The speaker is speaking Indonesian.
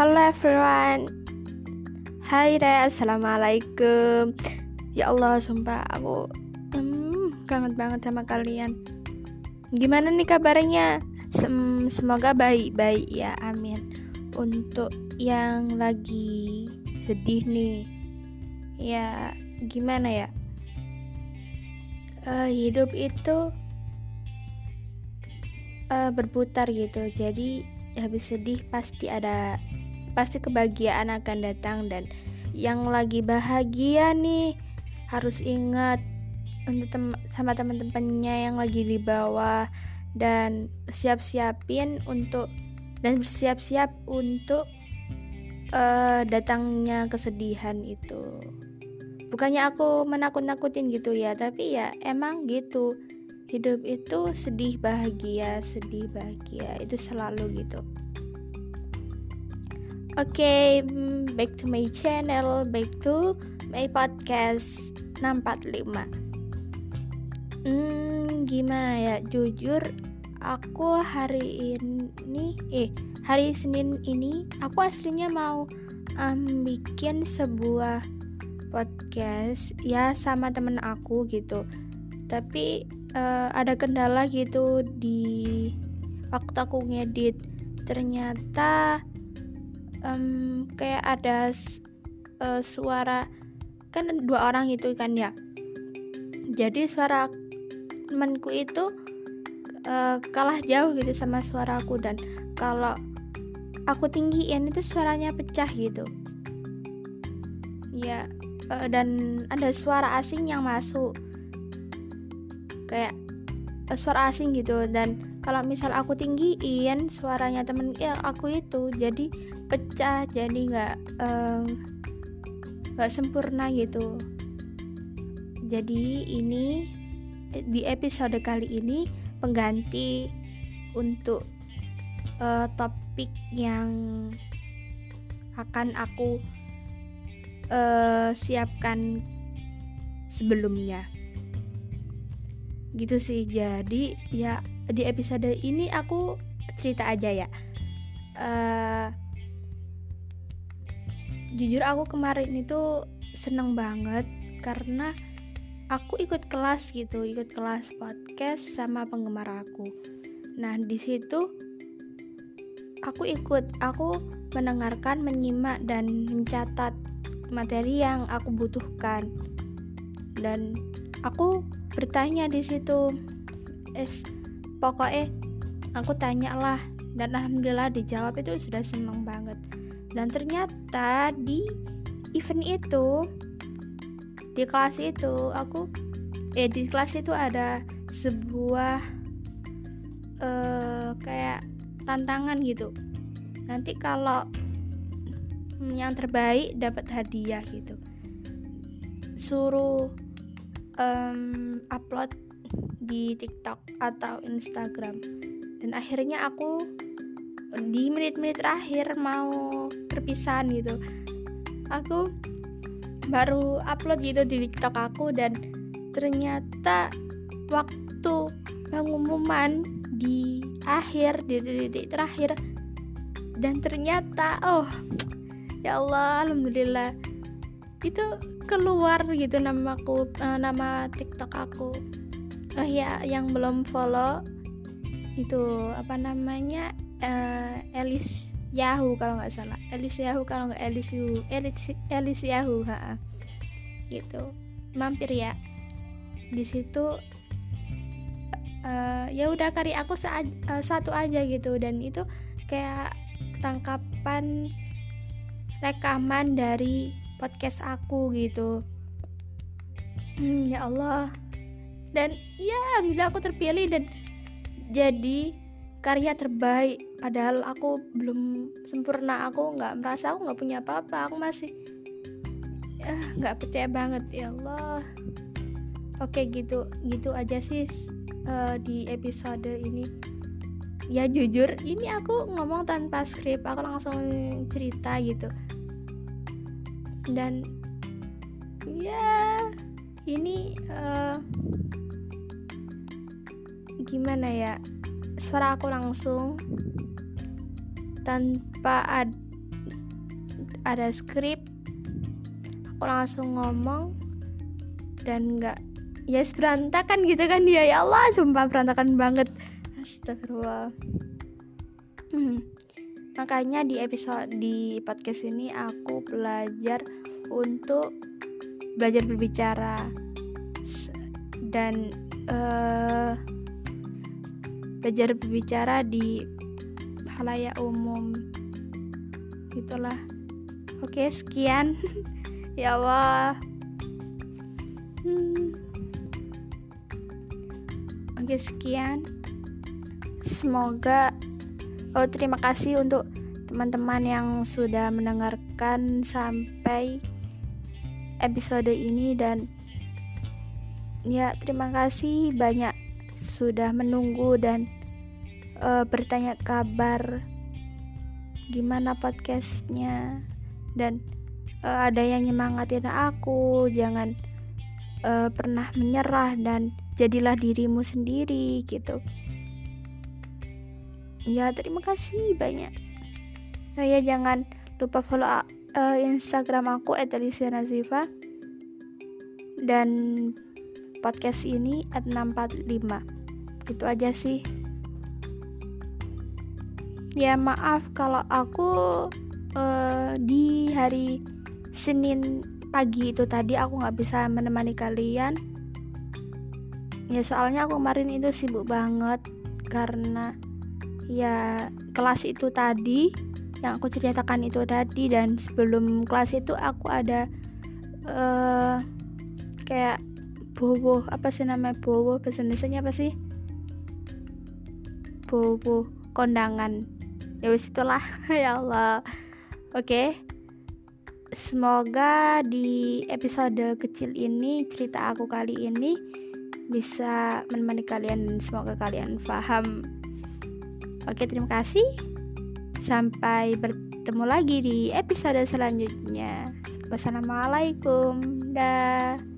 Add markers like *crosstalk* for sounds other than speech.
Halo everyone. Hai Re, Assalamualaikum. Ya Allah, sumpah aku hmm, kangen banget sama kalian. Gimana nih kabarnya? Sem semoga baik-baik ya, amin. Untuk yang lagi sedih nih Ya, gimana ya? Uh, hidup itu uh, berputar gitu. Jadi habis sedih pasti ada pasti kebahagiaan akan datang dan yang lagi bahagia nih harus ingat untuk tem sama teman-temannya yang lagi di bawah dan siap-siapin untuk dan bersiap-siap untuk uh, datangnya kesedihan itu. Bukannya aku menakut-nakutin gitu ya tapi ya emang gitu. Hidup itu sedih bahagia sedih bahagia itu selalu gitu okay, mm, back to my channel back to my podcast 645 hmm gimana ya? Jujur aku hari ini eh hari Senin ini aku aslinya mau um, bikin sebuah podcast ya sama temen aku gitu. Tapi uh, ada kendala gitu di waktu aku ngedit. Ternyata um, kayak ada uh, suara kan dua orang itu kan ya? Jadi suara temanku itu uh, kalah jauh gitu sama suaraku dan kalau aku tinggiin itu suaranya pecah gitu. Ya uh, dan ada suara asing yang masuk. Kayak uh, suara asing gitu dan kalau misal aku tinggiin suaranya temen ya aku itu jadi pecah jadi nggak eh, nggak uh, sempurna gitu. Jadi ini di episode kali ini pengganti untuk uh, topik yang akan aku uh, siapkan sebelumnya. Gitu sih jadi ya di episode ini aku cerita aja ya. Uh, jujur aku kemarin itu seneng banget karena aku ikut kelas gitu ikut kelas podcast sama penggemar aku. Nah di situ aku ikut aku mendengarkan menyimak dan mencatat materi yang aku butuhkan. Dan aku bertanya di situ es pokoknya aku tanya lah dan alhamdulillah dijawab itu sudah seneng banget. Dan ternyata di event itu di kelas itu aku eh di kelas itu ada sebuah uh, kayak tantangan gitu. Nanti kalau yang terbaik dapat hadiah gitu. Suruh um, upload di TikTok atau Instagram. Dan akhirnya aku di menit-menit terakhir mau perpisahan gitu. Aku baru upload gitu di TikTok aku dan ternyata waktu pengumuman di akhir di titik terakhir dan ternyata oh ya Allah alhamdulillah itu keluar gitu namaku uh, nama TikTok aku oh ya yang belum follow itu apa namanya uh, Elis Yahoo kalau nggak salah. Elis Yahoo kalau nggak Elis Yahoo Elis, Elis Yahoo ha, gitu. Mampir ya. Di situ uh, ya udah karya aku uh, satu aja gitu. Dan itu kayak tangkapan rekaman dari podcast aku gitu. Hmm, ya Allah dan ya bila aku terpilih dan jadi karya terbaik. Padahal aku belum sempurna aku nggak merasa aku nggak punya apa-apa. Aku masih ya nggak percaya banget ya Allah. Oke gitu gitu aja sih uh, di episode ini. Ya jujur ini aku ngomong tanpa skrip aku langsung cerita gitu. Dan ya ini uh, gimana ya? Suara aku langsung tanpa ad, ada skrip aku langsung ngomong dan nggak ya yes, berantakan gitu kan dia. Ya Allah sumpah berantakan banget. Astagfirullah. Hmm. makanya di episode di podcast ini aku belajar untuk belajar berbicara. Dan uh, belajar berbicara di halayak umum. Itulah. Oke sekian. *laughs* Ya Allah. Hmm. oke sekian. Semoga oh terima kasih untuk teman-teman yang sudah mendengarkan sampai episode ini dan ya terima kasih banyak sudah menunggu dan uh, bertanya kabar gimana podcastnya. Dan uh, ada yang nyemangatin aku jangan uh, pernah menyerah dan jadilah dirimu sendiri gitu. Ya terima kasih banyak. Oh ya jangan lupa follow uh, instagram aku @alicia_nazifa dan podcast ini at 645 gitu aja sih. Ya maaf kalau aku uh, di hari Senin pagi itu tadi aku nggak bisa menemani kalian. Ya soalnya aku kemarin itu sibuk banget karena ya kelas itu tadi yang aku ceritakan itu tadi dan sebelum kelas itu aku ada uh, kayak bowo apa sih namanya bowo bahasa Indonesia apa sih? Bowo kondangan. Ya wis itulah *laughs* ya Allah. Oke. Okay. semoga di episode kecil ini cerita aku kali ini bisa menemani kalian semoga kalian paham. Oke okay, terima kasih. Sampai bertemu lagi di episode selanjutnya. Wassalamualaikum. Dah